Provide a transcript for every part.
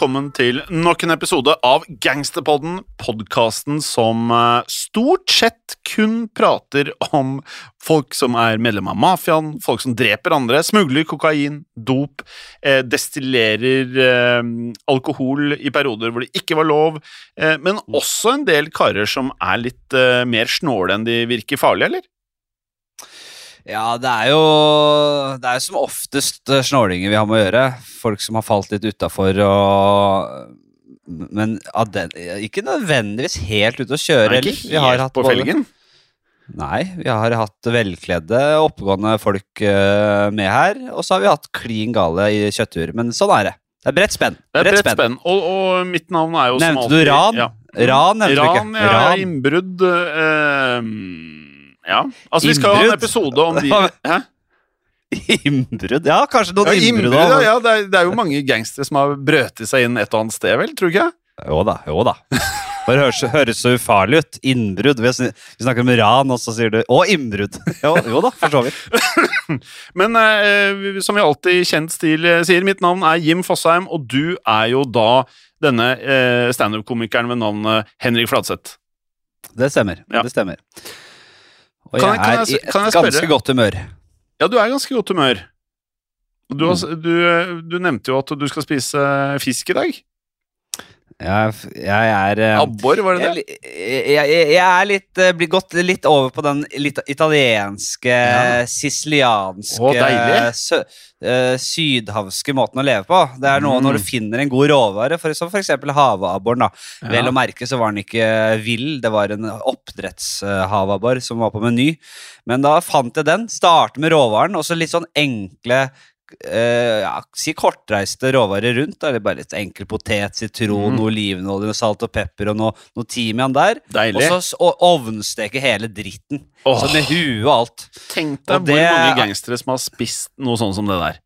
velkommen til nok en episode av Gangsterpodden, podkasten som eh, stort sett kun prater om folk som er medlem av mafiaen, folk som dreper andre, smugler kokain, dop, eh, destillerer eh, alkohol i perioder hvor det ikke var lov, eh, men også en del karer som er litt mer snåle enn de virker farlige, eller? Ja, det er jo Det er jo som oftest eh, snålinger vi har med å gjøre. Folk som har falt litt utafor og Men ja, den, ikke nødvendigvis helt ute å kjøre. Heller. ikke Vi har helt hatt på felgen. Nei, vi har hatt velkledde, oppegående folk eh, med her. Og så har vi hatt klin gale i kjøttur. Men sånn er det. Det er bredt spenn. Det er bredt spenn. Og, og mitt navn er jo som alltid Nevnte du ran? Ja. Ran nevnte du ikke. Ran, ja. Ran. Innbrudd eh, Ja. Altså, vi skal jo ha en episode om de Hæ? Innbrudd? Ja, kanskje noen Ja, innbrudd. ja. ja det, er, det er jo mange gangstere som har brøtet seg inn et og annet sted, vel? Tror du ikke? Jo da, jo da. Bare høres, høres så ufarlig ut. Innbrudd. Vi snakker om ran, og så sier du Å, innbrudd! Jo, jo da, for så vidt. Men eh, som vi alltid kjent stil eh, sier, mitt navn er Jim Fosheim, og du er jo da denne eh, standup-komikeren ved navnet Henrik Fladseth. Det stemmer. Ja. Det stemmer. Og Kan jeg, jeg- kan er i et ganske godt humør. Ja, du er i ganske godt humør. Du, Mm. du, eh, du nevnte jo at du skal spise fisk i dag. Jeg, jeg er eh, Abbor, var det det? jeg, jeg, jeg er litt eh, blitt gått litt over på den litt italienske, Ja. sicilianske, deilig. sø, eh, sydhavske måten å leve på. Det er noe Mm. når du finner en god råvare, for, som f.eks. havabboren. da. Ja. Vel å merke så var den ikke vill, det var en oppdrettshavabbor som var på meny. Men da fant jeg den, Startet med råvaren, og så litt sånn enkle eh, ja, Si kortreiste råvarer rundt. Da. Eller bare litt enkel potet, sitron, Mm. olivenolje, salt og pepper og noe, noe timian der. Og så og ovnsteke hele dritten. Oh. Så med huet og alt. Tenk deg hvor mange gangstere som har spist noe sånn som det der.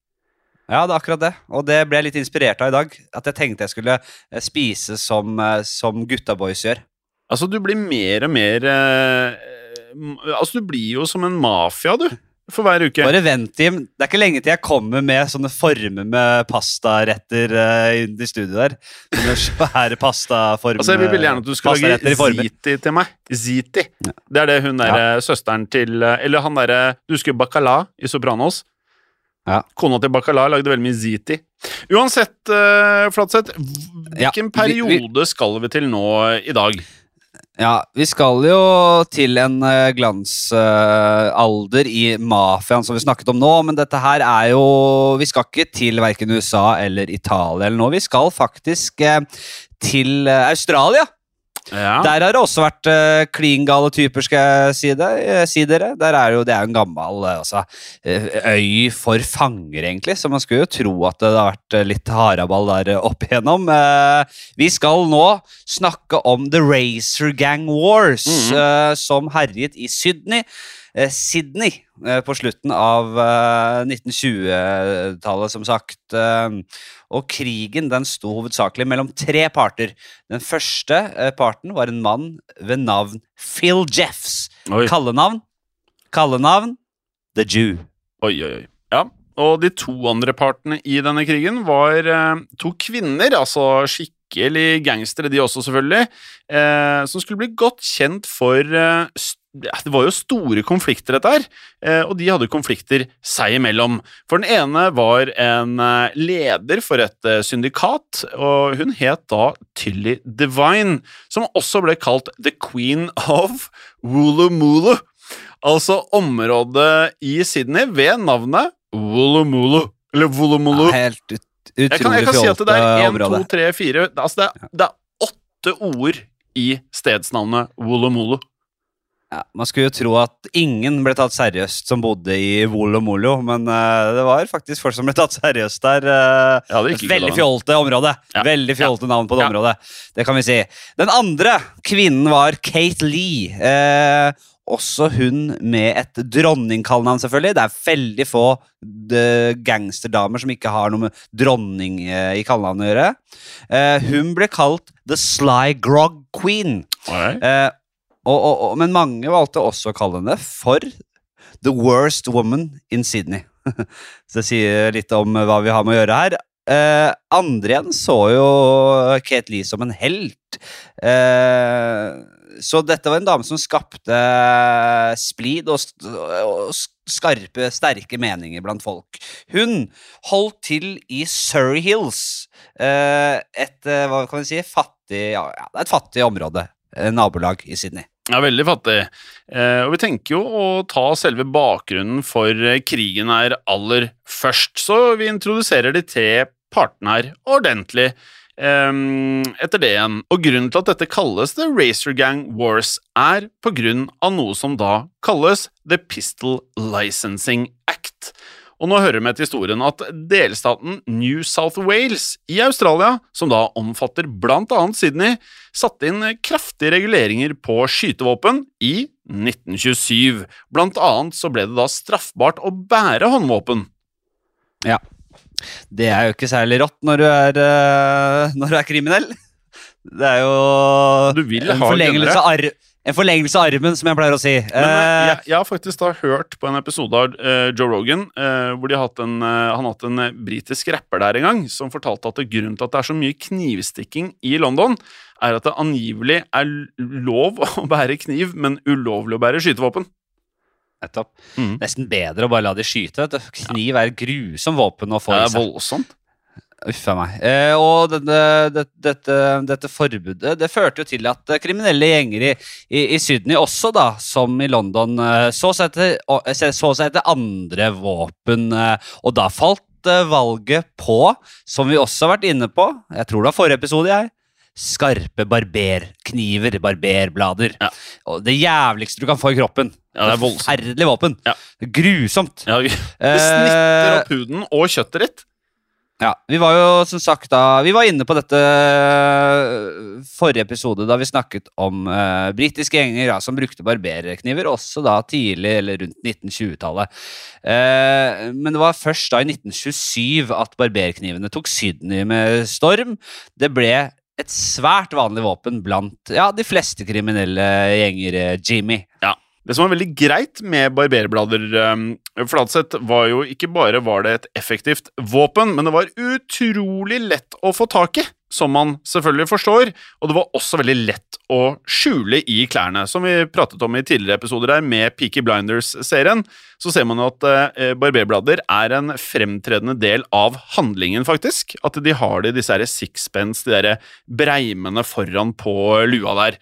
Ja, det er akkurat det. Og det ble jeg litt inspirert av i dag. At jeg tenkte jeg skulle eh, spise som, eh, som gutta boys gjør. Altså, du blir mer og mer eh, Altså, du blir jo som en mafia, du. For hver uke. Bare vent, Jim. Det er ikke lenge til jeg kommer med sånne former med pastaretter uh, i studio der. Sånne svære pastaformer. Altså, Jeg vil gjerne at du skal lage ziti til meg. Ziti. Det er det hun derre søsteren til eh, Eller han derre Du husker Bacala i Sopranos? Ja. Kona til Bacala lagde veldig mye ziti. Uansett, uh, Flatseth, hvilken Ja, vi- periode skal vi til nå i dag? Ja, vi skal jo til en uh, glansalder i mafiaen som vi snakket om nå, men dette her er jo Vi skal ikke til verken USA eller Italia eller noe. Vi skal faktisk eh, til eh, Australia. Ja. Der har det også vært uh, klin gale typer, skal jeg si, det, eh, si dere. Der er jo, det er jo en gammel eh, altså, øy for fanger, egentlig, så man skulle jo tro at det har vært litt haraball der opp igjennom. Vi skal nå snakke om The Racer Gang Wars, Mhm. eh, som herjet i Sydney. Eh, Sydney eh, på slutten av eh, 1920-tallet, som sagt. Eh, og krigen den sto hovedsakelig mellom tre parter. Den første eh, parten var en mann ved navn Phil Jeffs. Oi. Kallenavn? Kallenavn? The Jew. Oi, oi, oi. Ja. Og de to andre partene i denne krigen var eh, to kvinner, altså skikkelig gangstere, de også, selvfølgelig, eh, som skulle bli godt kjent for eh, Det var jo store konflikter, dette her, eh, og de hadde konflikter seg imellom. For den ene var en eh, leder for et eh, syndikat, og hun het da Tilly Divine, som også ble kalt The Queen of Wooloo Altså området i Sydney ved navnet Wooloo Eller Wooloo Ja, helt ut, jeg, kan, utrolig jeg kan si at det er én, 1, tre, 2, 3, 4 Altså det er, åtte ord i stedsnavnet Wooloo Ja, man skulle jo tro at ingen ble tatt seriøst som bodde i Volo Molo, men uh, det var faktisk folk som ble tatt seriøst der. Uh, Ja, det gikk ikke veldig fjolte område. Ja. Veldig fjolte navn på det Ja. området. Det kan vi si. Den andre kvinnen var Kate Lee. Uh, også hun med et dronningkallenavn, selvfølgelig. Det er veldig få gangsterdamer som ikke har noe med dronning i kallenavnet å gjøre. Hun ble kalt The Sly Grog Queen. Oi. Og, og, men mange valgte også å kalle henne for The Worst Woman in Sydney. Så det sier litt om hva vi har med å gjøre her. Eh, andre igjen så jo Kate Lee som en helt. Eh, så dette var en dame som skapte splid og, og skarpe, sterke meninger blant folk. Hun holdt til i Surrey Hills, eh, et eh, hva kan vi si, fattig, ja, et fattig område, eh, nabolag i Sydney. Ja, veldig fattig. Eh, og vi tenker jo å ta selve bakgrunnen for eh, krigen her aller først, så vi introduserer de tre partene her ordentlig ehm, etter det igjen. Og grunnen til at dette kalles The Racer Gang Wars, er på grunn av noe som da kalles The Pistol Licensing Act. Og nå hører vi til historien at delstaten New South Wales i Australia, som da omfatter blant annet Sydney, satte inn kraftige reguleringer på skytevåpen i 1927. Blant annet så ble det da straffbart å bære håndvåpen. Ja. Det er jo ikke særlig rått når du er, eh, når du er kriminell. Det er jo Du vil en ha forlengelse, av ar en forlengelse av armen, som jeg pleier å si. Men eh, Eh, jeg, jeg har faktisk da hørt på en episode av uh, Joe Rogan uh, hvor de hatt en, uh, han hatt en britisk rapper der en gang som fortalte at grunnen til at det er så mye knivstikking i London, er at det angivelig er lov å bære kniv, men ulovlig å bære skytevåpen. Nettopp. Mm. Nesten bedre å bare la de skyte. Kniv er et grusomt våpen å få i seg. Det er voldsomt. Uff a meg. Eh, og dette, dette, dette forbudet det førte jo til at eh, kriminelle gjenger i, i, i Sydney også, da, som i London, eh, så seg etter, eh, så seg etter andre våpen. Og da falt valget på, som vi også har vært inne på, jeg tror det var forrige episode, jeg, skarpe barberkniver, barberblader. Ja. Og det jævligste du kan få i kroppen. Ja, det er voldsomt. Forferdelig våpen. Ja. Grusomt. Ja, det snitter opp huden og kjøttet ditt. Ja, Vi var jo som sagt da Vi var inne på dette øh, forrige episode da vi snakket om uh, britiske gjenger ja, som brukte barberkniver, også da tidlig eller rundt 1920-tallet. Uh, men det var først da i 1927 at barberknivene tok Sydney med storm. Det ble et svært vanlig våpen blant ja, de fleste kriminelle gjenger, Jimmy. Jimmy. Det som var veldig greit med barberblader, um, Fladseth, var jo ikke bare var det et effektivt våpen, men det var utrolig lett å få tak i, som man selvfølgelig forstår, og det var også veldig lett å skjule i klærne. Som vi pratet om i tidligere episoder her med Peaky Blinders-serien, så ser man jo at uh, barberblader er en fremtredende del av handlingen, faktisk. At de har det i disse her sixpence, de der breimene foran på lua der.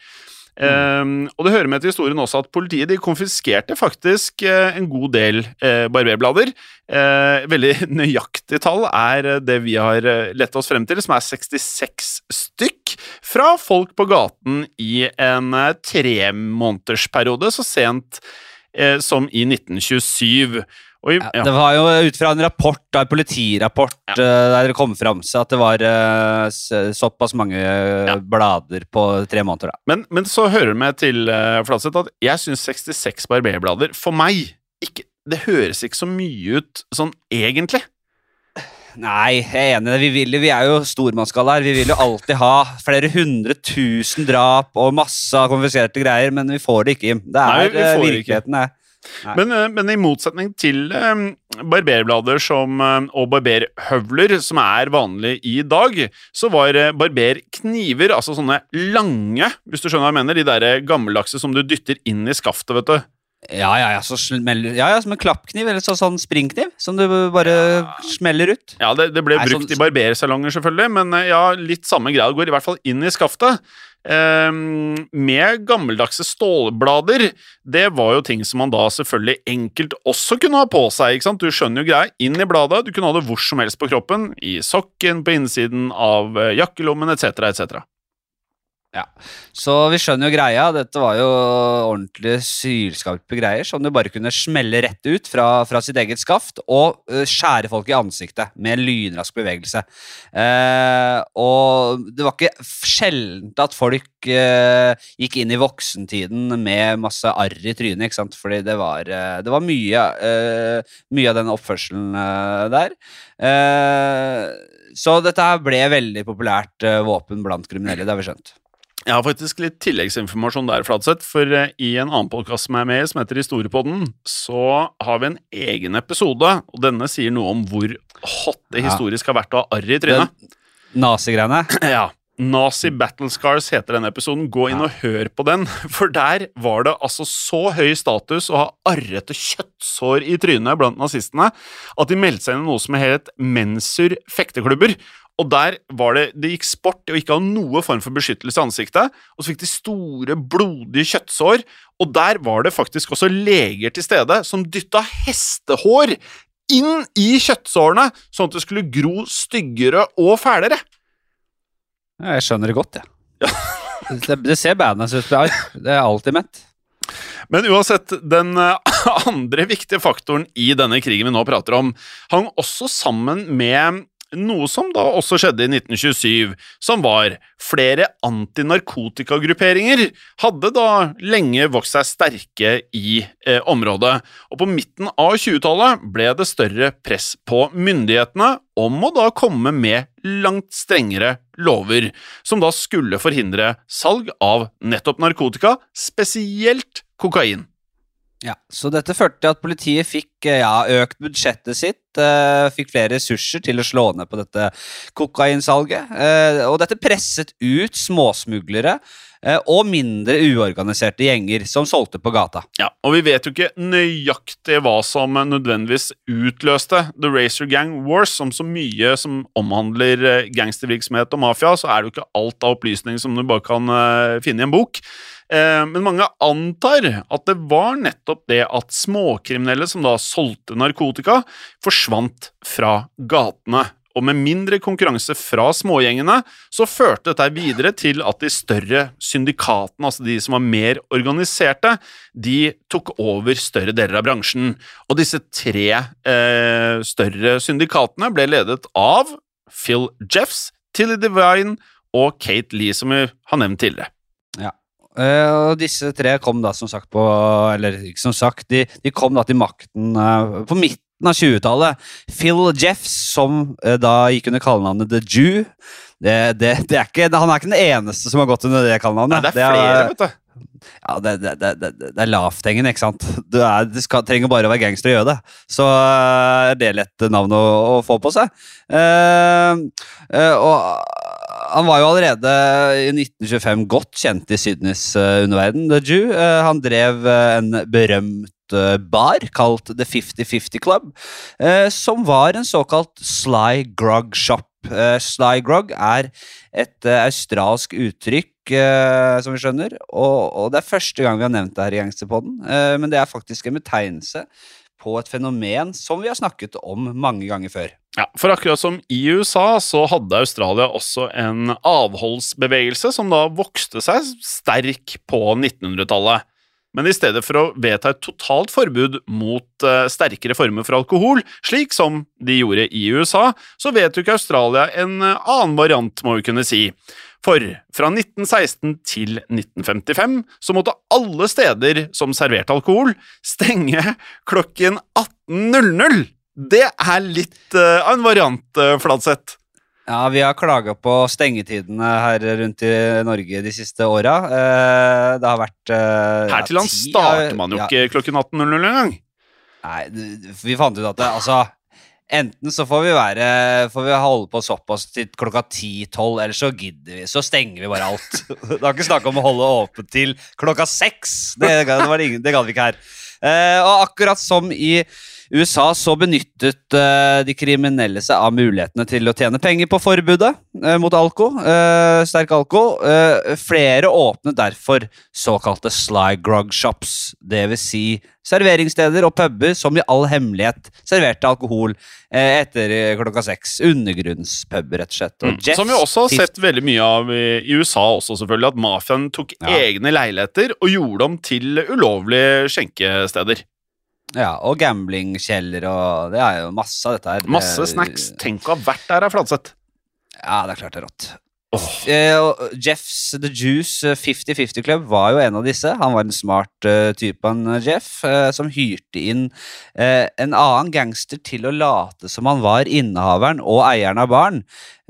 Um, og det hører med til historien også at politiet de konfiskerte faktisk uh, en god del uh, barberblader. Uh, veldig nøyaktig tall er det vi har lett oss frem til, som er 66 stykk fra folk på gaten i en tremånedersperiode, så sent som i 1927. Og i, Ja, ja. Det var jo ut fra en rapport, en politirapport Ja. eh, der det kom fram seg at det var eh, såpass mange eh, blader på tre måneder. Da. Men, men så hører det med til Flatseth at jeg syns 66 barberblader for meg ikke, Det høres ikke så mye ut sånn egentlig. Nei, jeg er enig. Vi, vil, vi er jo stormannsgalla her. Vi vil jo alltid ha flere hundre tusen drap og masse konfiskerte greier, men vi får det ikke, Jim. Det Nei, er vi virkeligheten, det. Nei. Men, eh, men i motsetning til um, barberblader som, um, og barberhøvler, som er vanlig i dag, så var uh, barberkniver, altså sånne lange, hvis du skjønner hva jeg mener, de der gammeldagse som du dytter inn i skaftet, vet du. Ja, ja, ja, så smeller, ja, ja, som en klappkniv, eller så, sånn springkniv, som du bare smeller ut. Ja, det, det ble Nei, brukt sånn- i barbersalonger, selvfølgelig, men eh, ja, litt samme greia. Det går i hvert fall inn i skaftet. Ehm, med gammeldagse stålblader. Det var jo ting som man da selvfølgelig enkelt også kunne ha på seg. ikke sant? Du skjønner jo greia. Inn i bladet. Du kunne ha det hvor som helst på kroppen. I sokken, på innsiden av eh, jakkelommen etc., etc. Så vi skjønner jo greia. Dette var jo ordentlig sylskarpe greier som du bare kunne smelle rett ut fra, fra sitt eget skaft og uh, skjære folk i ansiktet med en lynrask bevegelse. Uh, og det var ikke sjeldent at folk uh, gikk inn i voksentiden med masse arr i trynet, ikke sant? fordi det var, det var mye, mye av den oppførselen der. Så dette ble veldig populært våpen blant kriminelle, det har vi skjønt. Jeg har faktisk litt tilleggsinformasjon der, Fladseth, for eh, i en annen podkast som jeg er med i, som heter Historiepodden, så har vi en egen episode, og denne sier noe om hvor hot det historisk har vært å ha arr i trynet. Nazigreiene. Ja. Nazi Battle Scars heter denne episoden. Gå inn og hør på den, for der var det altså så høy status å ha arrete kjøttsår i trynet blant nazistene at de meldte seg inn i noe som het Mensur fekteklubber. Og der var det Det gikk sport i å ikke ha noe form for beskyttelse i ansiktet, og så fikk de store, blodige kjøttsår, og der var det faktisk også leger til stede som dytta hestehår inn i kjøttsårene, sånn at det skulle gro styggere og fælere. Ja, jeg skjønner det godt, jeg. Det, det ser badass ut. Det er- er alltid mett. Men uansett, den eh, andre viktige faktoren i denne krigen vi nå prater om, hang også sammen med noe som da også skjedde i 1927, som var flere antinarkotikagrupperinger hadde da lenge vokst seg sterke i eh, området, og på midten av 20-tallet ble det større press på myndighetene om å da komme med langt strengere lover, som da skulle forhindre salg av nettopp narkotika, spesielt kokain. Ja, Så dette førte til at politiet fikk eh, ja, økt budsjettet sitt, eh, fikk flere ressurser til å slå ned på dette kokainsalget. Eh, og dette presset ut småsmuglere og mindre uorganiserte gjenger som solgte på gata. Ja, og vi vet jo ikke nøyaktig hva som nødvendigvis utløste The Racer Gang Wars, som så mye som omhandler eh, gangstervirksomhet og mafia, så er det jo ikke alt av opplysning som du bare kan eh, finne i en bok. Eh, Men mange antar at det var nettopp det at småkriminelle som da solgte narkotika, forsvant fra gatene. Og med mindre konkurranse fra smågjengene, så førte dette videre til at de større syndikatene, altså de som var mer organiserte, de tok over større deler av bransjen. Og disse tre eh, større syndikatene ble ledet av Phil Jeffs, Tilly Divine og Kate Lee, som vi har nevnt tidligere. Ja. og disse tre kom da som sagt på Eller ikke som sagt, de, de kom da til makten eh, på midten av 20-tallet. Phil Jeffs, som eh, da gikk under kallenavnet The Jew det, det, det er ikke, Han er ikke den eneste som har gått under det kallenavnet. det er flere, vet du. Ja, det, det, det, det, er lavthengende, ikke sant? Du, er, du skal, trenger bare å være gangster og gjøre det. Så eh, er det lett navn å, å få på seg. Uh, uh, og han var jo allerede i 1925 godt kjent i Sydneys uh, underverden, The Jew. Han drev en berømt bar kalt The 50-50 Club, eh, som var en såkalt sly grog shop. Eh, sly grog er et eh, australsk uttrykk, eh, som vi skjønner, og, det er første gang vi har nevnt det her i Gangsterpodden, eh, men det er faktisk en betegnelse på et fenomen som vi har snakket om mange ganger før. Ja, for akkurat som i USA, så hadde Australia også en avholdsbevegelse som da vokste seg sterk på 1900-tallet. Men i stedet for å vedta et totalt forbud mot eh, sterkere former for alkohol, slik som de gjorde i USA, så vedtok Australia en eh, annen variant, må vi kunne si. For fra 1916 til 1955 så måtte alle steder som serverte alkohol, stenge klokken 18.00. Det er litt eh, av en variant, uh, Fladseth. Ja, vi har klaga på stengetidene her rundt i Norge de siste åra. Eh, det har vært eh, Her til lands starter man jo ja, ikke klokken 18.00 engang. Nei, vi fant ut at det, altså Enten så får vi være Får vi holde på såpass til klokka 10-12, eller så gidder vi. Så stenger vi bare alt. Det har ikke snakk om å holde åpent til klokka seks. Det, det, det, det gadd vi ikke her. Eh, og akkurat som i USA så benyttet eh, de kriminelle seg av mulighetene til å tjene penger på forbudet eh, mot alko, eh, sterk alko. Flere åpnet derfor såkalte sly grog shops, dvs. Si serveringssteder og puber som i all hemmelighet serverte alkohol etter klokka seks. Undergrunnspuber, rett og slett. Og Mm. Jeffs Som vi også har sett veldig mye av i, i USA også, selvfølgelig. At mafiaen tok Ja. egne leiligheter og gjorde dem til ulovlige skjenkesteder. Ja, og gamblingkjeller og Det er jo masse av dette her. Masse snacks. Tenk å ha vært der, er Fladseth. Ja, det er klart det er rått. Oh. Uh, Jeffs The Juice eh, 50-50 Club var jo en av disse. Han var en smart uh, type, han eh, Jeff, uh, som hyrte inn eh, en annen gangster til å late som han var innehaveren og eieren av baren.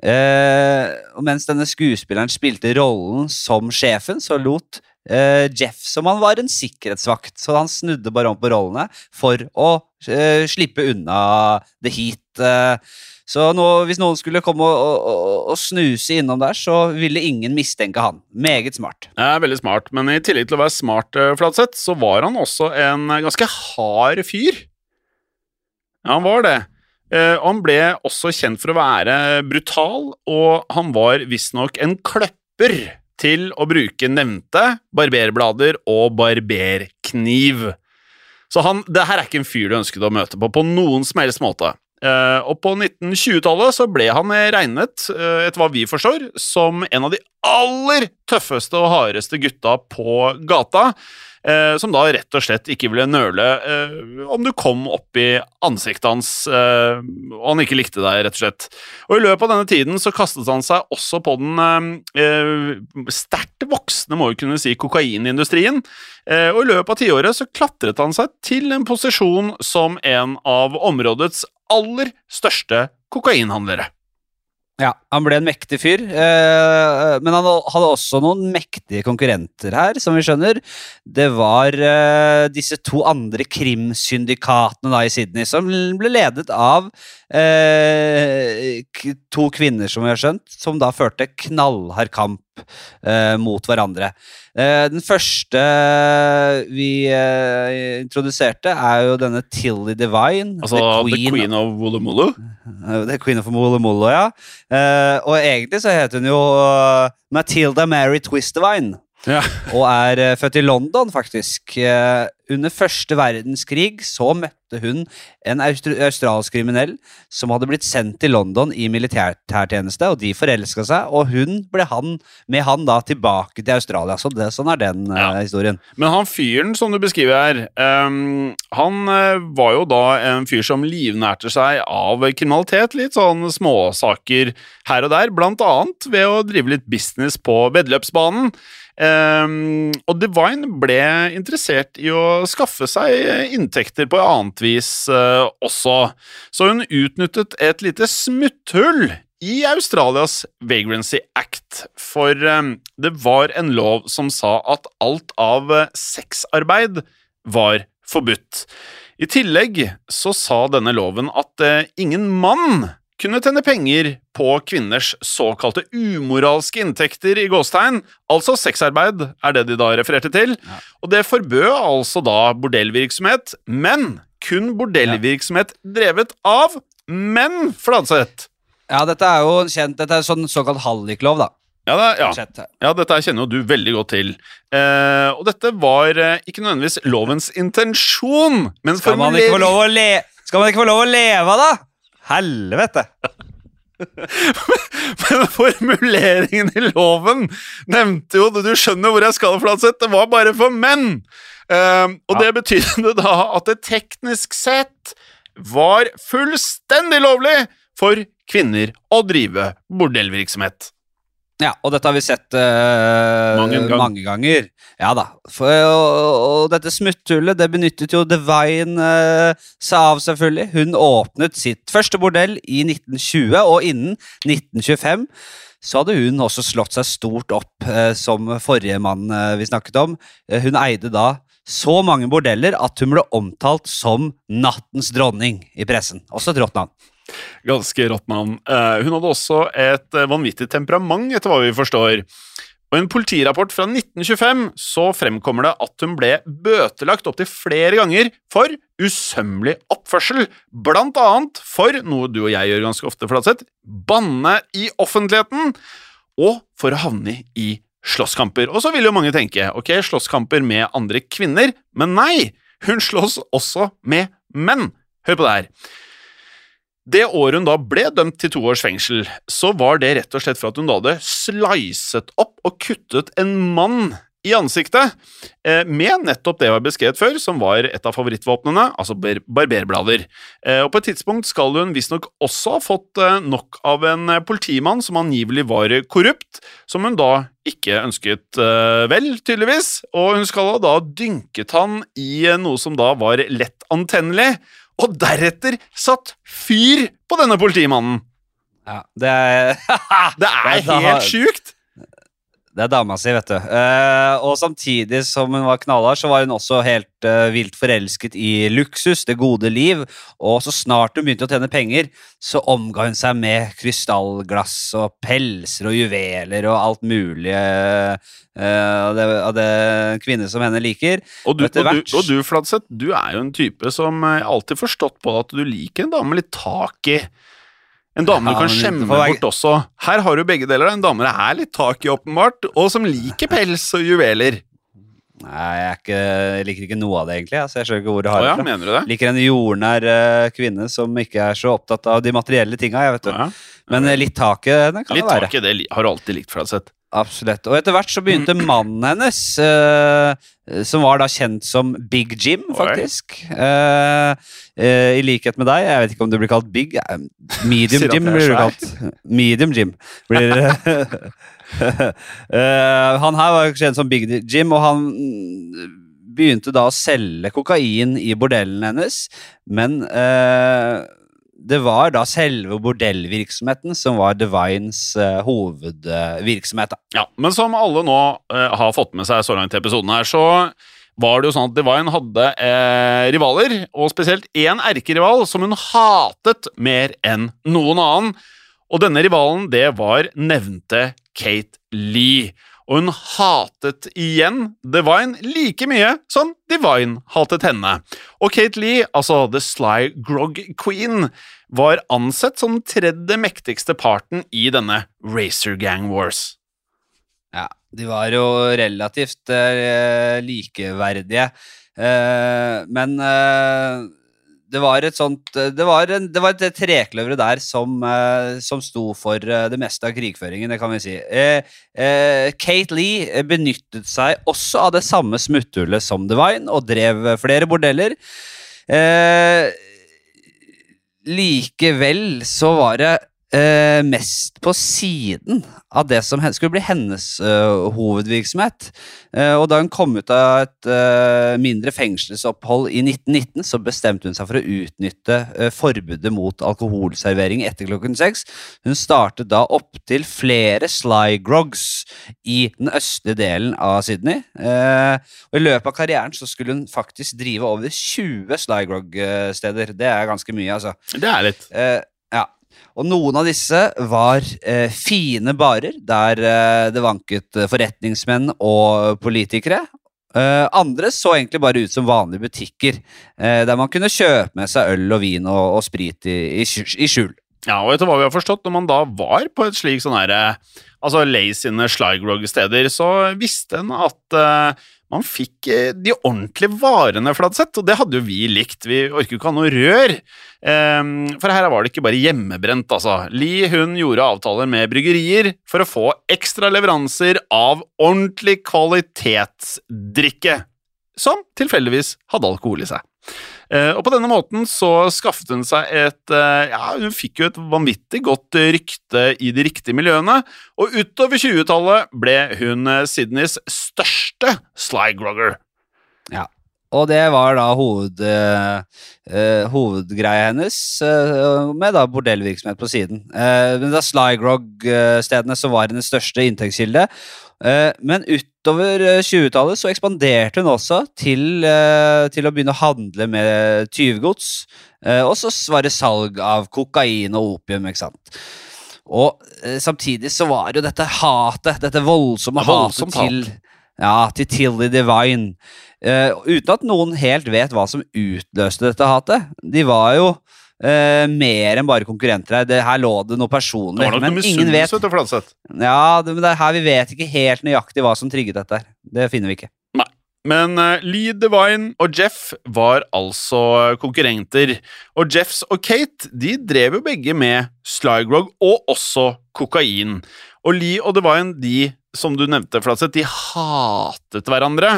Eh, og mens denne skuespilleren spilte rollen som sjefen, så lot eh, Jeff som han var en sikkerhetsvakt. Så han snudde bare om på rollene for å uh, slippe unna the heat. Uh, så nå, hvis noen skulle komme og, og, og- snuse innom der, så ville ingen mistenke han. Meget smart. Er veldig smart, men i tillegg til å være smart, eh, Flatseth, så var han også en eh, ganske hard fyr. Ja, han var det. Eh, han ble også kjent for å være brutal, og han var visstnok en kløpper til å bruke nevnte barberblader og barberkniv. Så han, det her er ikke en fyr du ønsket å møte på på noen som helst måte. Uh, og på 1920-tallet så ble han regnet, uh, etter hva vi forstår, som en av de aller tøffeste og hardeste gutta på gata. Eh, som da rett og slett ikke ville nøle eh, om du kom opp i ansiktet hans eh, og han ikke likte deg, rett og slett. Og i løpet av denne tiden så kastet han seg også på den eh, eh, sterkt voksne, må vi kunne si, kokainindustrien. Eh, og i løpet av tiåret så klatret han seg til en posisjon som en av områdets aller største kokainhandlere. Ja, Han ble en mektig fyr, eh, men han hadde også noen mektige konkurrenter her, som vi skjønner. Det var eh, disse to andre krimsyndikatene da i Sydney, som ble ledet av eh, to kvinner, som vi har skjønt, som da førte knallhard kamp eh, mot hverandre. Eh, den første vi eh, introduserte, er jo denne Tilly Divine. Altså The Queen of Woolloomooloo. Uh, Det er Queen of Molo, ja. Eh, og egentlig så heter hun jo Matilda Mary Twistevine. Ja. Og er eh, født i London, faktisk. Eh, under første verdenskrig så møtte hun en austr australsk kriminell som hadde blitt sendt til London i militærtjeneste, og de forelska seg, og hun ble han, med han da tilbake til Australia. Så det, sånn er den eh, Ja. historien. Men han fyren som du beskriver her, um, han var jo da en fyr som livnærte seg av kriminalitet. Litt sånn småsaker her og der, blant annet ved å drive litt business på veddeløpsbanen. Ehm, og Divine ble interessert i å skaffe seg inntekter på annet vis uh, også, så hun utnyttet et lite smutthull i Australias Vagrancy Act, for um, det var en lov som sa at alt av eh, sexarbeid var forbudt. I tillegg så sa denne loven at uh, ingen mann kunne tjene penger på kvinners såkalte umoralske inntekter i gåstegn, altså sexarbeid, er det de da refererte til. Ja. Og det forbød altså da bordellvirksomhet, men kun bordellvirksomhet drevet av menn, Fladseth. Ja, dette er jo kjent Dette er sånn såkalt halliklov, da. Ja, det, ja. Ja, dette kjenner jo du veldig godt til. Eh, og dette var eh, ikke nødvendigvis lovens intensjon, men Skal man ikke få lov å le Skal man ikke få lov å leve, da? Helvete! Men formuleringen i loven nevnte jo Du skjønner hvor jeg skal, Flatseth. Det var bare for menn! Eh, og Ja. det betydde da at det teknisk sett var fullstendig lovlig for kvinner å drive bordellvirksomhet. Ja, og dette har vi sett uh, mange, gang. mange ganger. Ja da. For, og, og dette smutthullet det benyttet jo Divine uh, seg av, selvfølgelig. Hun åpnet sitt første bordell i 1920, og innen 1925 så hadde hun også slått seg stort opp, uh, som forrige mann eh, vi snakket om. Eh, hun eide da så mange bordeller at hun ble omtalt som nattens dronning i pressen. Også et rått navn. Ganske rått navn. Eh, hun hadde også et eh, vanvittig temperament, etter hva vi forstår. Og I en politirapport fra 1925 så fremkommer det at hun ble bøtelagt opptil flere ganger for usømmelig oppførsel, blant annet for noe du og jeg gjør ganske ofte, Flatseth, banne i offentligheten, og for å havne i slåsskamper. Og så vil jo mange tenke ok, slåsskamper med andre kvinner, men nei, hun slåss også med menn. Hør på det her. Det året hun da ble dømt til to års fengsel, så var det rett og slett for at hun da hadde sliset opp og kuttet en mann i ansiktet, eh, med nettopp det jeg har beskrevet før, som var et av favorittvåpnene, altså bar barberblader. Eh, og på et tidspunkt skal hun visstnok også ha fått eh, nok av en politimann som angivelig var korrupt, som hun da ikke ønsket vel, tydeligvis, og hun skal ha da dynket han i noe som da var lett antennelig, og deretter satt fyr på denne politimannen. Ja, det er Det er helt sjukt! Det er dama si, vet du. Eh, og samtidig som hun var knallhard, så var hun også helt eh, vilt forelsket i luksus, det gode liv. Og så snart hun begynte å tjene penger, så omga hun seg med krystallglass og pelser og juveler og alt mulig eh, av, det, av det kvinner som henne liker. Og du, og du, og du Fladseth, du er jo en type som eh, alltid forstått på at du liker en dame med litt tak i. En dame Ja, du kan skjemme bort også. Her har du begge deler. En dame det er litt tak i, åpenbart, og som liker pels og juveler. Nei, jeg, er ikke, jeg liker ikke noe av det, egentlig. Altså, jeg skjønner ikke hvor det har ja, mener du det? Liker en jordnær uh, kvinne som ikke er så opptatt av de materielle tinga. Ja. Ja. Men eh, litt tak i det kan Litt det være. tak i det har du alltid likt, Fladseth. Absolutt. Og etter hvert så begynte mannen hennes, eh, som var da kjent som Big Jim, faktisk. Eh, eh, I likhet med deg. Jeg vet ikke om du blir kalt Big. eh, Medium Jim blir du kalt. Medium Jim blir Eh, Han her var kjent som Big Jim, og han begynte da å selge kokain i bordellen hennes, men eh, det var da selve bordellvirksomheten som var Divines uh, hovedvirksomhet. da. Ja, men som alle nå uh, har fått med seg så langt i episoden her, så var det jo sånn at Divine hadde eh, rivaler, og spesielt én erkerival som hun hatet mer enn noen annen. Og denne rivalen, det var nevnte Kate Lee. Og hun hatet igjen Divine like mye som Divine hatet henne. Og Kate Lee, altså The Sly Grog Queen, var ansett som den tredje mektigste parten i denne Racer Gang Wars. Ja, de var jo relativt uh, likeverdige. uh, men eh, det var et sånt Det var, en, det var et trekløver der som, eh, som sto for eh, det meste av krigføringen, det kan vi si. Eh, eh, Kate Lee eh, benyttet seg også av det samme smutthullet som Divine og drev flere bordeller. Eh, likevel så var det eh, mest på siden av det som skulle bli hennes eh, hovedvirksomhet. Eh, og da hun kom ut av et eh, mindre fengselsopphold i 1919, så bestemte hun seg for å utnytte eh, forbudet mot alkoholservering etter klokken seks. Hun startet da opptil flere sly grogs i den østlige delen av Sydney. Eh, og I løpet av karrieren så skulle hun faktisk drive over 20 sly grog-steder. Det er ganske mye, altså. Det er litt. Eh. Og noen av disse var eh, fine barer, der eh, det vanket eh, forretningsmenn og politikere. Eh, andre så egentlig bare ut som vanlige butikker, eh, der man kunne kjøpe med seg øl og vin og, og sprit i, i, i skjul. Ja, og etter hva vi har forstått, når man da var på et slik sånn herre Altså Lay sine Slygrog-steder, så visste en at eh, man fikk eh, de ordentlige varene, Fladseth, og det hadde jo vi likt. Vi orker jo ikke ha noe rør. Ehm, for her var det ikke bare hjemmebrent, altså. Li hun gjorde avtaler med bryggerier for å få ekstra leveranser av ordentlig kvalitetsdrikke, som tilfeldigvis hadde alkohol i seg. Eh, og på denne måten så skaffet hun seg et eh, Ja, hun fikk jo et vanvittig godt rykte i de riktige miljøene, og utover 20-tallet ble hun eh, Sydneys største slygrogger. Og det var da hoved, eh, hovedgreia hennes, uh, med da bordellvirksomhet på siden. Uh, men da Slygrog-stedene som var hennes største inntektskilde. Men utover eh, 20-tallet så ekspanderte hun også til, til å begynne å handle med tyvegods. Eh, og så var det salg av kokain og opium, ikke sant. Og samtidig så var jo dette hatet, dette voldsomme det voldsomt hatet til ja, til Tilly Divine. Eh, uten at noen helt vet hva som utløste dette hatet. De var jo uh, mer enn bare konkurrenter her. Det, her lå det noe Det personlig. var nok Men ingen vet vet Fladseth. Ja, det, men det er her vi vet ikke helt nøyaktig hva som trigget dette. her. Det finner vi ikke. Men uh, Lee Divine og Jeff var altså konkurrenter, og Jeffs og Kate de drev jo begge med Slygrog og også kokain. Og Lee og Divine, de, som du nevnte, Flatseth, de hatet hverandre.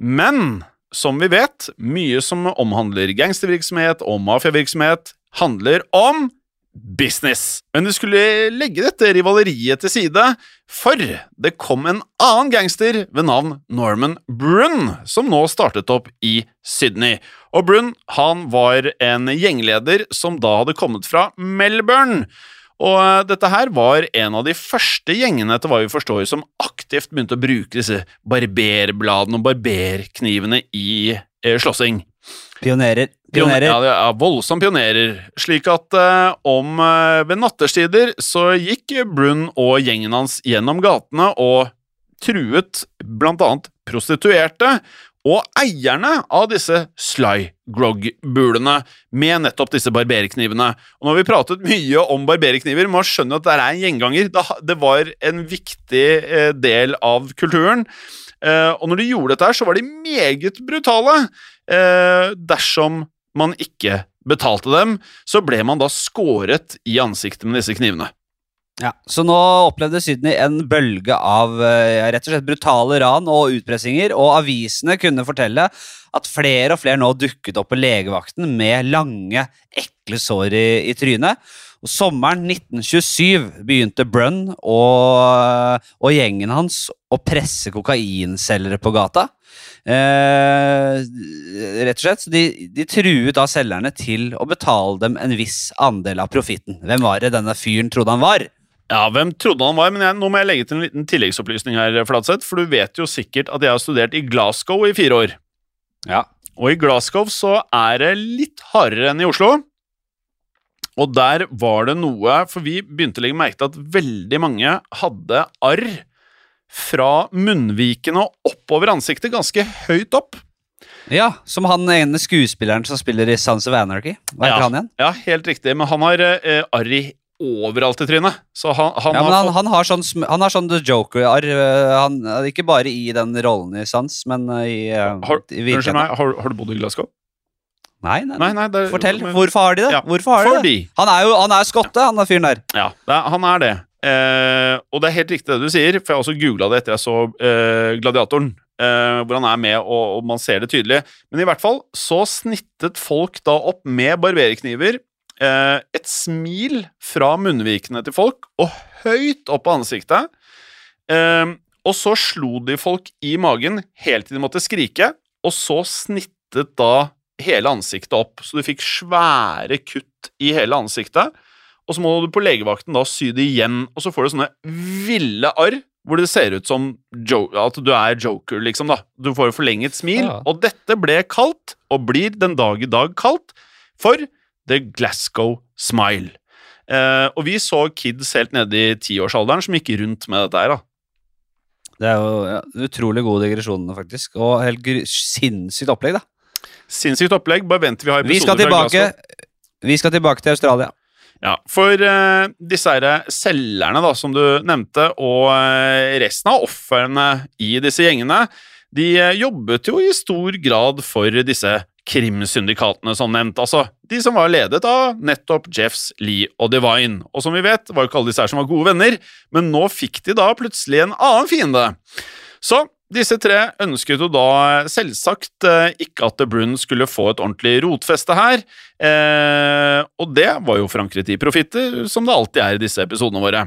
Men som vi vet, mye som omhandler gangstervirksomhet og mafiavirksomhet, handler om business. Men vi skulle legge dette rivaleriet til side, for det kom en annen gangster ved navn Norman Brun, som nå startet opp i Sydney. Og Brun han var en gjengleder som da hadde kommet fra Melbourne. Og eh, dette her var en av de første gjengene etter hva vi forstår, som aktivt begynte å bruke disse barberbladene og barberknivene i eh, slåssing. Pionerer. Pionerer. Ja, er voldsomt pionerer. Slik at eh, om eh, ved nattestider så gikk Brunn og gjengen hans gjennom gatene og truet blant annet prostituerte og eierne av disse Sly Grog-bulene med nettopp disse barberknivene. Og når vi pratet mye om barberkniver, må skjønne at det er en gjenganger. Det var en viktig eh, del av kulturen. Eh, og når de gjorde dette, her, så var de meget brutale. Eh, dersom man ikke betalte dem, så ble man da skåret i ansiktet med disse knivene. Ja, Så nå opplevde Sydney en bølge av eh, rett og slett brutale ran og utpressinger, og avisene kunne fortelle at flere og flere nå dukket opp på legevakten med lange, ekle sår i, i trynet. Og Sommeren 1927 begynte Brunn og, og gjengen hans å presse kokainselgere på gata. Eh, rett og slett, de, de truet da selgerne til å betale dem en viss andel av profitten. Hvem var det denne fyren trodde han var? Ja, hvem trodde han var? Men jeg, nå må jeg legge til en liten tilleggsopplysning her, Flatseth, for du vet jo sikkert at jeg har studert i Glasgow i fire år. Ja. Og i Glasgow så er det litt hardere enn i Oslo. Og der var det noe For vi begynte å legge merke til at veldig mange hadde arr fra munnvikene og oppover ansiktet, ganske høyt opp. Ja, som han ene skuespilleren som spiller i Sons of Anarchy. Hva heter Ja. han igjen? Ja, helt riktig, men han har eh, arr i overalt i trynet. Så han, han Ja, men har han, han har sånn, han har sånn The Joker-arr. øh, Ikke bare i den rollen i Sans, men øh, i, har, i virkeligheten. meg, har, har du bodd i Glasgow? Nei, nei, Nei, nei, det, Fortell. men- Hvorfor har de det? Ja, Hvorfor har de det? Han er jo han er skotte, han er fyren der. Ja, er, han er det. Eh, og det er helt riktig det du sier, for jeg har også googla det etter jeg så eh, Gladiatoren. Eh, hvor han er med, og, og man ser det tydelig. Men i hvert fall så snittet folk da opp med barberkniver eh, et smil fra munnvikene til folk, og høyt opp på ansiktet. Eh, og så slo de folk i magen helt til de måtte skrike, og så snittet da hele ansiktet opp, så du fikk svære kutt i hele ansiktet. Og så må du på legevakten da sy det igjen, og så får du sånne ville arr hvor det ser ut som at du er joker, liksom. da. Du får forlenget smil. Ja. Og dette ble kalt, og blir den dag i dag kalt, for The Glasgow Smile. Eh, og vi så kids helt nede i tiårsalderen som gikk rundt med dette her. da. Det er jo ja, utrolig gode digresjoner, faktisk. Og helt sinnssykt opplegg, da. Sinnssykt opplegg. Bare vent til vi har Vi skal episoder fra tilbake, Glasgow. vi skal tilbake til Australia. Ja, for uh, disse her selgerne da, som du nevnte, og uh, resten av ofrene i disse gjengene, de jobbet jo i stor grad for disse krimsyndikatene som nevnt, altså de som var ledet av nettopp Jeffs, Lee og Divine. Og som vi vet, var jo ikke alle disse her som var gode venner, men nå fikk de da plutselig en annen fiende. Så disse tre ønsket jo da selvsagt eh, ikke at Brun skulle få et ordentlig rotfeste her, eh, og det var jo forankret i profitter, som det alltid er i disse episodene våre.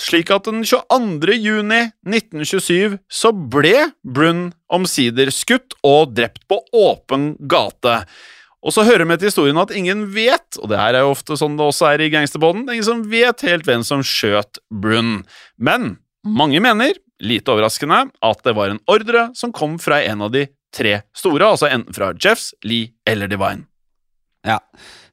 Slik at den 22. juni 1927 så ble Brun omsider skutt og drept på åpen gate. Og så hører vi til historien at ingen vet, og det her er jo ofte sånn det også er i gangsterbåten, er ingen som vet helt hvem som skjøt Brun. Men mange mener, lite overraskende, at det var en ordre som kom fra en av de tre store, altså enten fra Jeffs, Lee eller Divine. Ja.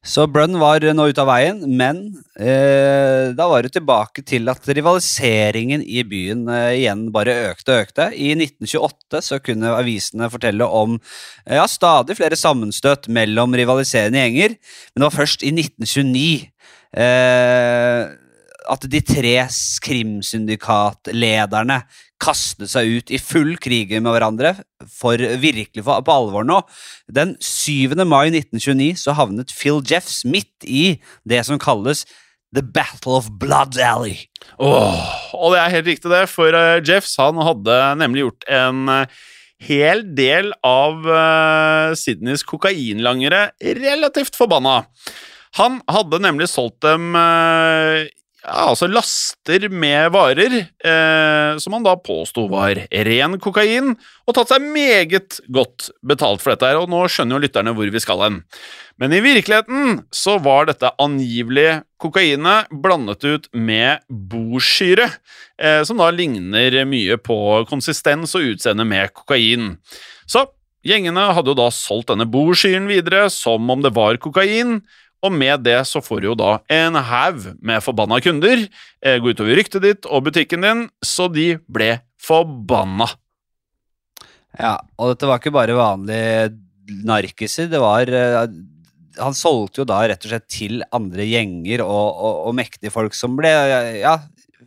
Så Brønn var nå ute av veien, men eh, da var det tilbake til at rivaliseringen i byen eh, igjen bare økte og økte. I 1928 så kunne avisene fortelle om eh, ja, stadig flere sammenstøt mellom rivaliserende gjenger, men det var først i 1929 eh, at de tre krimsyndikatlederne kastet seg ut i full krig med hverandre, for virkelig for, på alvor nå. Den 7. mai 1929 så havnet Phil Jeffs midt i det som kalles The Battle of Blood Alley. Åh, og det er helt riktig, det, for eh, Jeffs han hadde nemlig gjort en eh, hel del av uh, Sydneys kokainlangere relativt forbanna. Han hadde nemlig solgt dem ja, altså laster med varer eh, som han da påsto var ren kokain, og tatt seg meget godt betalt for dette. her, Og nå skjønner jo lytterne hvor vi skal hen. Men i virkeligheten så var dette angivelig kokainet blandet ut med borsyre, eh, som da ligner mye på konsistens og utseende med kokain. Så gjengene hadde jo da solgt denne borsyren videre som om det var kokain, og med det så får du jo da en haug med forbanna kunder eh, gå utover ryktet ditt og butikken din, så de ble forbanna. Ja, og dette var ikke bare vanlige narkiser. Det var eh, Han solgte jo da rett og slett til andre gjenger og, og, og mektige folk som ble ja,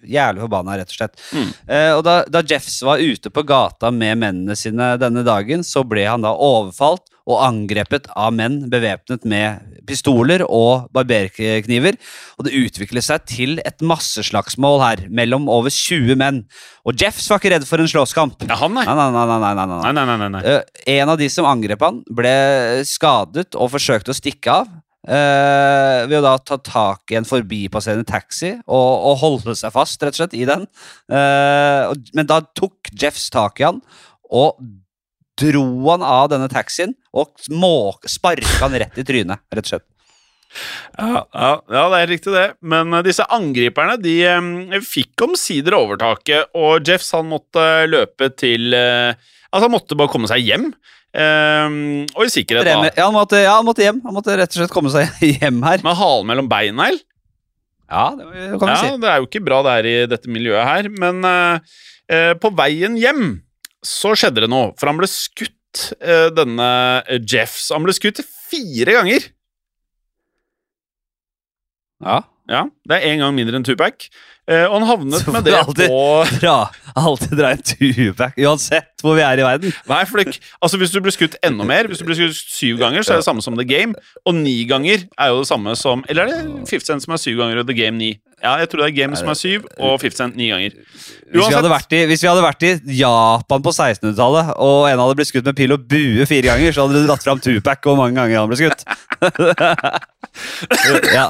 jævlig forbanna, rett og slett. Mm. Eh, og da, da Jeffs var ute på gata med mennene sine denne dagen, så ble han da overfalt og angrepet av menn bevæpnet med pistoler og barberkniver. Og det utviklet seg til et masseslagsmål her, mellom over 20 menn. Og Jeffs var ikke redd for en slåsskamp. Ja, han, nei. Nei, nei, nei, nei, nei, nei, nei. Nei. Eh, en av de som angrep han, ble skadet og forsøkte å stikke av. Uh, ved å da ta tak i en forbipasserende taxi og, og holde seg fast rett og slett i den. Uh, og, men da tok Jeffs tak i han og dro han av denne taxien og sparka han rett i trynet, rett og slett. Ja, ja, ja, det er riktig det. Men eh, disse angriperne de eh, fikk omsider overtaket, og Jeffs han måtte løpe til eh, Altså, han måtte bare komme seg hjem. Um, og i sikkerhet, da. Ja, han måtte, ja, han måtte hjem. Han måtte rett og slett komme seg hjem her. Med halen mellom beina, eller? Ja, det kan vi Ja, si. det er jo ikke bra det er i dette miljøet her, men uh, uh, på veien hjem så skjedde det noe, for han ble skutt, eh, denne Jeffs. Han ble skutt fire ganger. Ja. Ja, det er én gang mindre enn Tupac. Eh, og han havnet med det alltid- på Bra. Alltid dra en tuback, uansett hvor vi er i verden. Nei, for det, altså Hvis du blir skutt enda mer, hvis du blir skutt syv ganger, så er det samme som The Game. Og ni ganger er jo det samme som Eller er det 50 Cent som er syv ganger og The Game ni? Ja, jeg tror det er Game som er syv, og 50 Cent ni ganger. Hvis vi, i, hvis vi hadde vært i Japan på 1600-tallet, og en hadde blitt skutt med pil og bue fire ganger, så hadde du dratt fram Tupac hvor mange ganger han ble skutt. ja.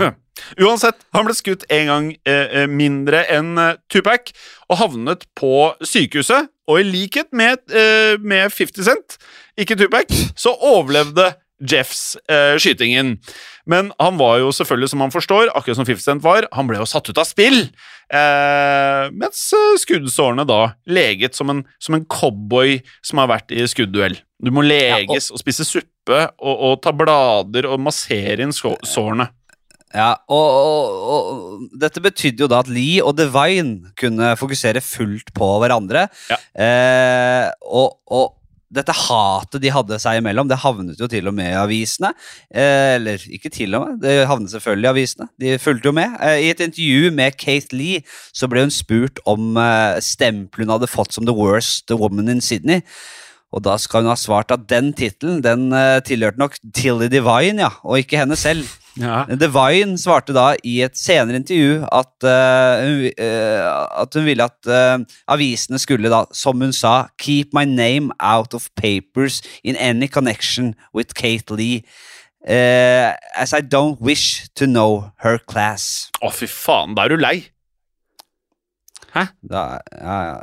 Uansett, han ble skutt en gang eh, eh, mindre enn eh, Tupac, og havnet på sykehuset. Og i likhet med, eh, med 50 Cent, ikke Tupac, så overlevde Jeffs eh, skytingen. Men han var jo selvfølgelig, som han forstår, akkurat som 50 Cent var, han ble jo satt ut av spill. Eh, mens eh, skuddsårene da leget som en, som en cowboy som har vært i skuddduell. Du må leges og, spise suppe og, og ta blader og massere inn sårene. Ja, og, og, og dette betydde jo da at Lee og Divine kunne fokusere fullt på hverandre. Ja. Eh, og, og dette hatet de hadde seg imellom, det havnet jo til og med i avisene. Eh, eller ikke til og med, det havnet selvfølgelig i avisene. De fulgte jo med. Eh, I et intervju med Kate Lee så ble hun spurt om eh, stempelet hun hadde fått som the worst woman in Sydney. Og da skal hun ha svart at den tittelen den eh, tilhørte nok Tilly Divine, ja, og ikke henne selv. Ja. Divine svarte da i et senere intervju at, uh, hun, uh, at hun ville at uh, avisene skulle da, som hun sa, keep my name out of papers in any connection with Kate Lee. as I don't wish to know her class. Å, fy faen, da er du lei. Da, ja, ja,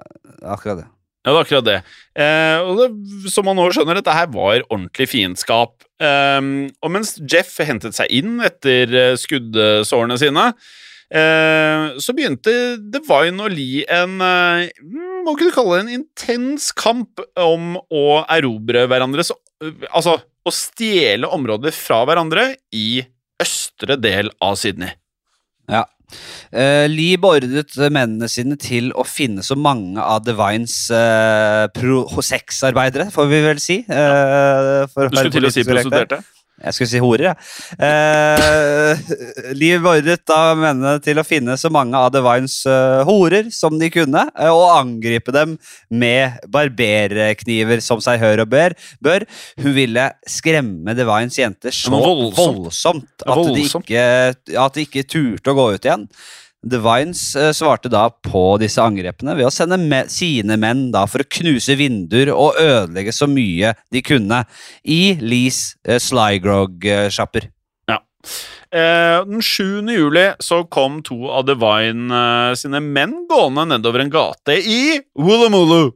akkurat det. Ja, det er akkurat det. Eh, og det, som man nå skjønner, dette her var ordentlig fiendskap. Eh, og mens Jeff hentet seg inn etter eh, skuddsårene sine, eh, så begynte Divine og Lee en eh, Hva kunne kalle det? En intens kamp om å erobre hverandres Altså å stjele områder fra hverandre i østre del av Sydney. Ja. Eh, Lee beordret mennene sine til å finne så mange av Divines uh, sexarbeidere, får vi vel si. Uh, for Du skulle til å si prostituerte? Jeg skulle si horer, jeg. Eh, Liv beordret da mennene til å finne så mange av Divines uh, horer som de kunne, eh, og angripe dem med barberkniver som seg hør og bør. bør. Hun ville skremme Divines jenter så voldsomt. voldsomt, at, De ikke, at de ikke turte å gå ut igjen. Divines Vines svarte da på disse angrepene ved å sende me sine menn da for å knuse vinduer og ødelegge så mye de kunne i Lees uh, Slygrog-sjapper. Eh, den 7. juli så kom to av Divine eh, sine menn gående nedover en gate i Woolloomooloo.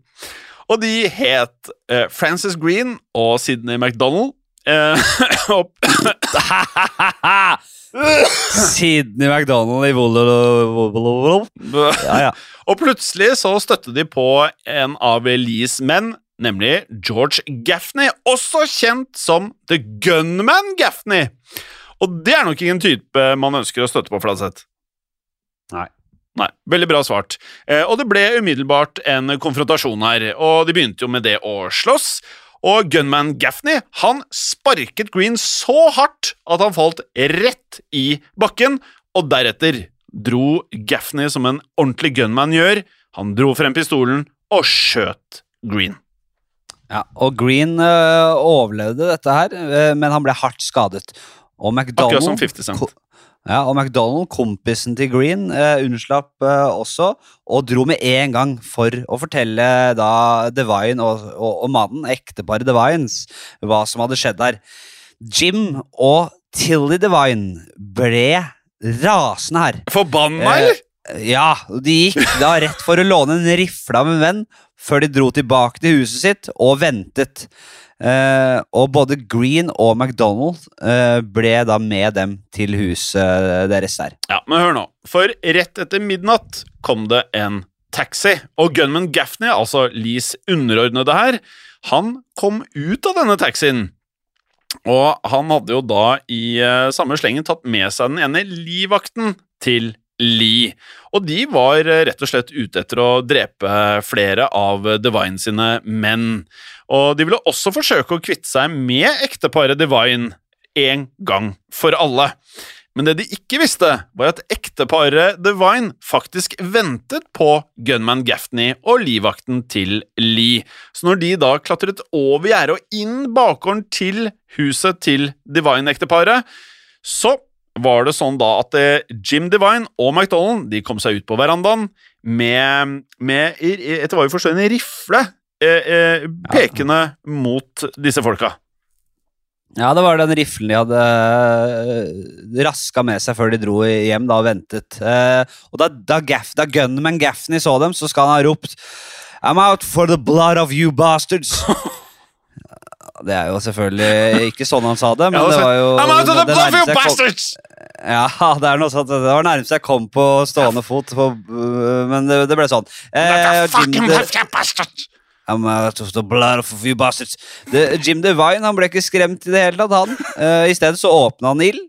Og de het eh, Francis Green og Sydney MacDonald. Eh, og, Sydney MacDonald i Wololo... Ja, ja. og plutselig så støtte de på en av Lees menn, nemlig George Gaffney, også kjent som The Gunman Gaffney. Og det er nok ikke en type man ønsker å støtte på, Fladseth. Nei. Nei, Veldig bra svart. Eh, og det ble umiddelbart en konfrontasjon her, og de begynte jo med det å slåss. Og gunman Gaffney han sparket Green så hardt at han falt rett i bakken, og deretter dro Gaffney som en ordentlig gunman gjør. Han dro frem pistolen og skjøt Green. Ja, og Green øh, overlevde dette her, øh, men han ble hardt skadet. Og McDonald, Akkurat som 50 Cent. Ja, og McDonald, kompisen til Green, øh, unnslapp øh, også, og dro med en gang for å fortelle da Divine og, og, og mannen, ekteparet Divines, hva som hadde skjedd der. Jim og Tilly Divine ble rasende her. Forbanna, Eh, eller? Ja, de gikk da rett for å låne en rifle av en venn før de dro tilbake til huset sitt og ventet. Eh, og både Green og McDonald eh, ble da med dem til huset deres der. Ja, men hør nå. For rett etter midnatt kom det en taxi, og gunman Gaffney, altså Lees underordnede her, han kom ut av denne taxien. Og han hadde jo da i eh, samme slengen tatt med seg den ene livvakten til Lee. Og de var eh, rett og slett ute etter å drepe flere av Divine sine menn. Og de ville også forsøke å kvitte seg med ekteparet Divine en gang for alle. Men det de ikke visste, var at ekteparet Divine faktisk ventet på gunman Gaffney og livvakten til Lee. Så når de da klatret over gjerdet og inn bakgården til huset til Divine-ekteparet, så var det sånn da at eh, Jim Divine og McDonald de kom seg ut på verandaen med, med etter hva vi forstår, en rifle eh, eh, pekende mot disse folka. Ja, det var den riflen de hadde uh, raska med seg før de dro hjem da og ventet. Eh, og da, da, Gaff, da Gunman Gaffney så dem, så skal han ha ropt I'm out for the blood of you bastards. det er jo selvfølgelig ikke sånn han sa det, men Ja, det var jo I'm out of the blood of you bastards! Ja, det er noe sånt. Det var nærmest jeg kom på stående fot, på, men det, det ble sånn. Eh, Jim, I'm out of the blood of you bastards. Det, Jim Devine han ble ikke skremt i det hele tatt, han. Uh, I stedet så åpna han ild.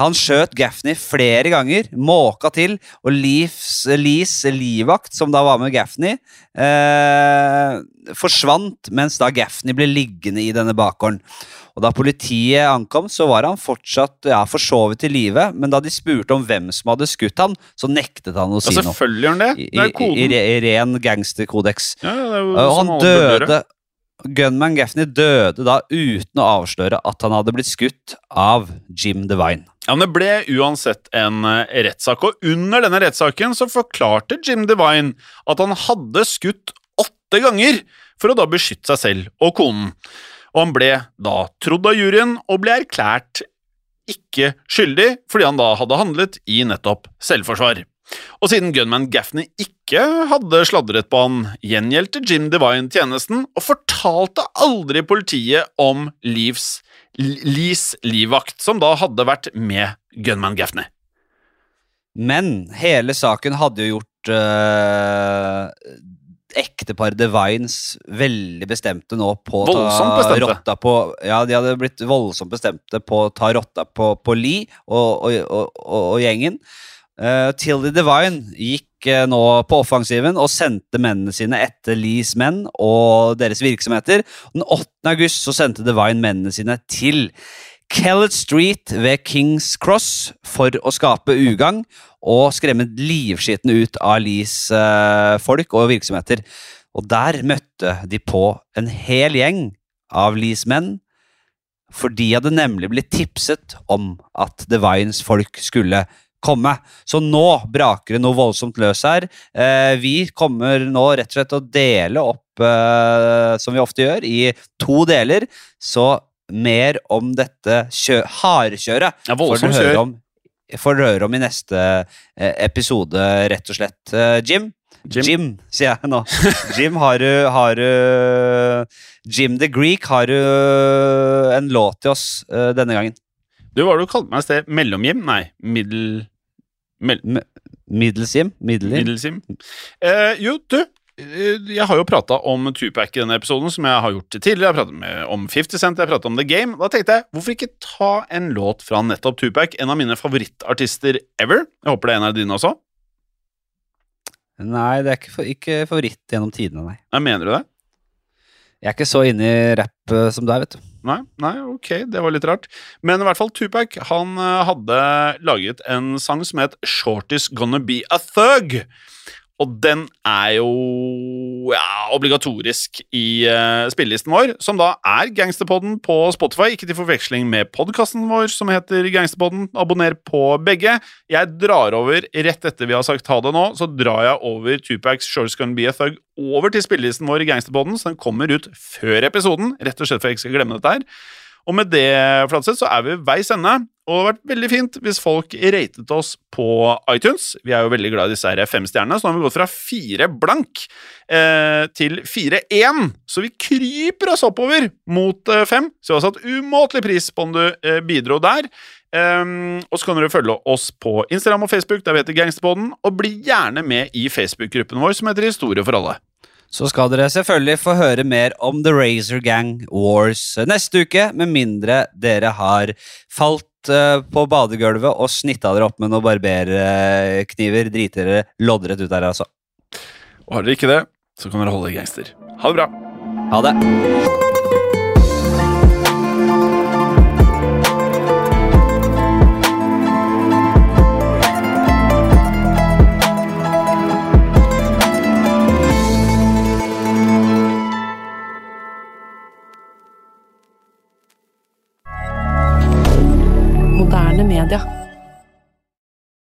Han skjøt Gaffney flere ganger, måka til, og Lees, livvakt, som da var med Gaffney, eh, forsvant mens da Gaffney ble liggende i denne bakgården. Og Da politiet ankom, så var han fortsatt ja, for så vidt i live, men da de spurte om hvem som hadde skutt ham, så nektet han å Ja, si noe. selvfølgelig gjør han det. Det er i, i, i, i ren gangsterkodeks. Ja, ja, det er jo Og han døde Gunman Gaffney døde da uten å avsløre at han hadde blitt skutt av Jim Devine. Ja, men Det ble uansett en eh, rettssak, og under denne rettssaken så forklarte Jim Devine at han hadde skutt åtte ganger for å da beskytte seg selv og konen. Og han ble da trodd av juryen og ble erklært ikke skyldig fordi han da hadde handlet i nettopp selvforsvar. Og siden gunman Gaffney ikke hadde sladret på han, gjengjeldte Jim Devine tjenesten og fortalte aldri politiet om Lees, livvakt, som da hadde vært med gunman Gaffney. Men hele saken hadde jo gjort øh, ekteparet Devines veldig bestemte nå på å ta rotta på Ja, de hadde blitt voldsomt bestemte på å ta rotta på, på Lee og, og, og, og gjengen. Uh, Tilly Divine gikk uh, nå på offensiven og sendte mennene sine etter Lees menn og deres virksomheter. Den 8. august så sendte Divine mennene sine til Kellett Street ved Kings Cross for å skape ugagn og skremme livskitne ut av Lees uh, folk og virksomheter. Og der møtte de på en hel gjeng av Lees menn, for de hadde nemlig blitt tipset om at Divines folk skulle komme. Så nå braker det noe voldsomt løs her. Eh, vi kommer nå rett og slett å dele opp, eh, som vi ofte gjør, i to deler. Så mer om dette kjø hardkjøret Ja, får dere høre om, høre om i neste eh, episode, rett og slett. Eh, Jim? Jim. Jim, sier jeg nå. Jim, har du, har du Jim the Greek, har du en låt til oss eh, denne gangen? Du, hva var det du kalte meg i sted? Mellom-Jim? Nei, middel... Mell Middels-Jim? Middelsim. Eh, jo, du. eh, Jeg har jo prata om Tupac i denne episoden, som jeg har gjort tidligere. Jeg har pratet om 50 Cent, jeg har pratet om The Game. Da tenkte jeg, hvorfor ikke ta en låt fra nettopp Tupac? En av mine favorittartister ever. Jeg håper det er en av dine også. Nei, det er ikke, for, ikke favoritt gjennom tidene, nei. Nei, mener du det? Jeg er ikke så inne i rapp eh, som deg, vet du. Nei, nei, ok, det var litt rart. Men i hvert fall Tupac han eh, hadde laget en sang som het Shorty's Gonna Be A Thug. Og den er jo ja, obligatorisk i uh, spillelisten vår, som da er Gangsterpodden på Spotify. Ikke til forveksling med podkasten vår som heter Gangsterpodden. Abonner på begge. Jeg drar over rett etter vi har sagt ha det nå, så drar jeg over Tupacs Shorts Gonna Be A Thug over til spillelisten vår i Gangsterpodden, så den kommer ut før episoden, rett og slett for jeg ikke skal glemme dette her. Og med det, Flatseth, så er vi ved veis ende. Og det hadde vært veldig fint hvis folk ratet oss på iTunes. Vi er jo veldig glad i disse her femstjernene, så nå har vi gått fra fire blank eh, til fire én. Så vi kryper oss oppover mot eh, fem. Så vi har satt umåtelig pris på om du eh, bidro der. Um, og så kan dere følge oss på Instagram og Facebook, der vi heter Gangsterpodden, og bli gjerne med i Facebook-gruppen vår som heter Historie for alle. Så skal dere selvfølgelig få høre mer om The Razor Gang Wars neste uke, med mindre dere har falt på badegulvet og snitta dere opp med noen barberkniver. Driter dere loddrett ut der, altså. Og har dere ikke det, så kan dere holde gangster. Ha det bra! Ha det. media.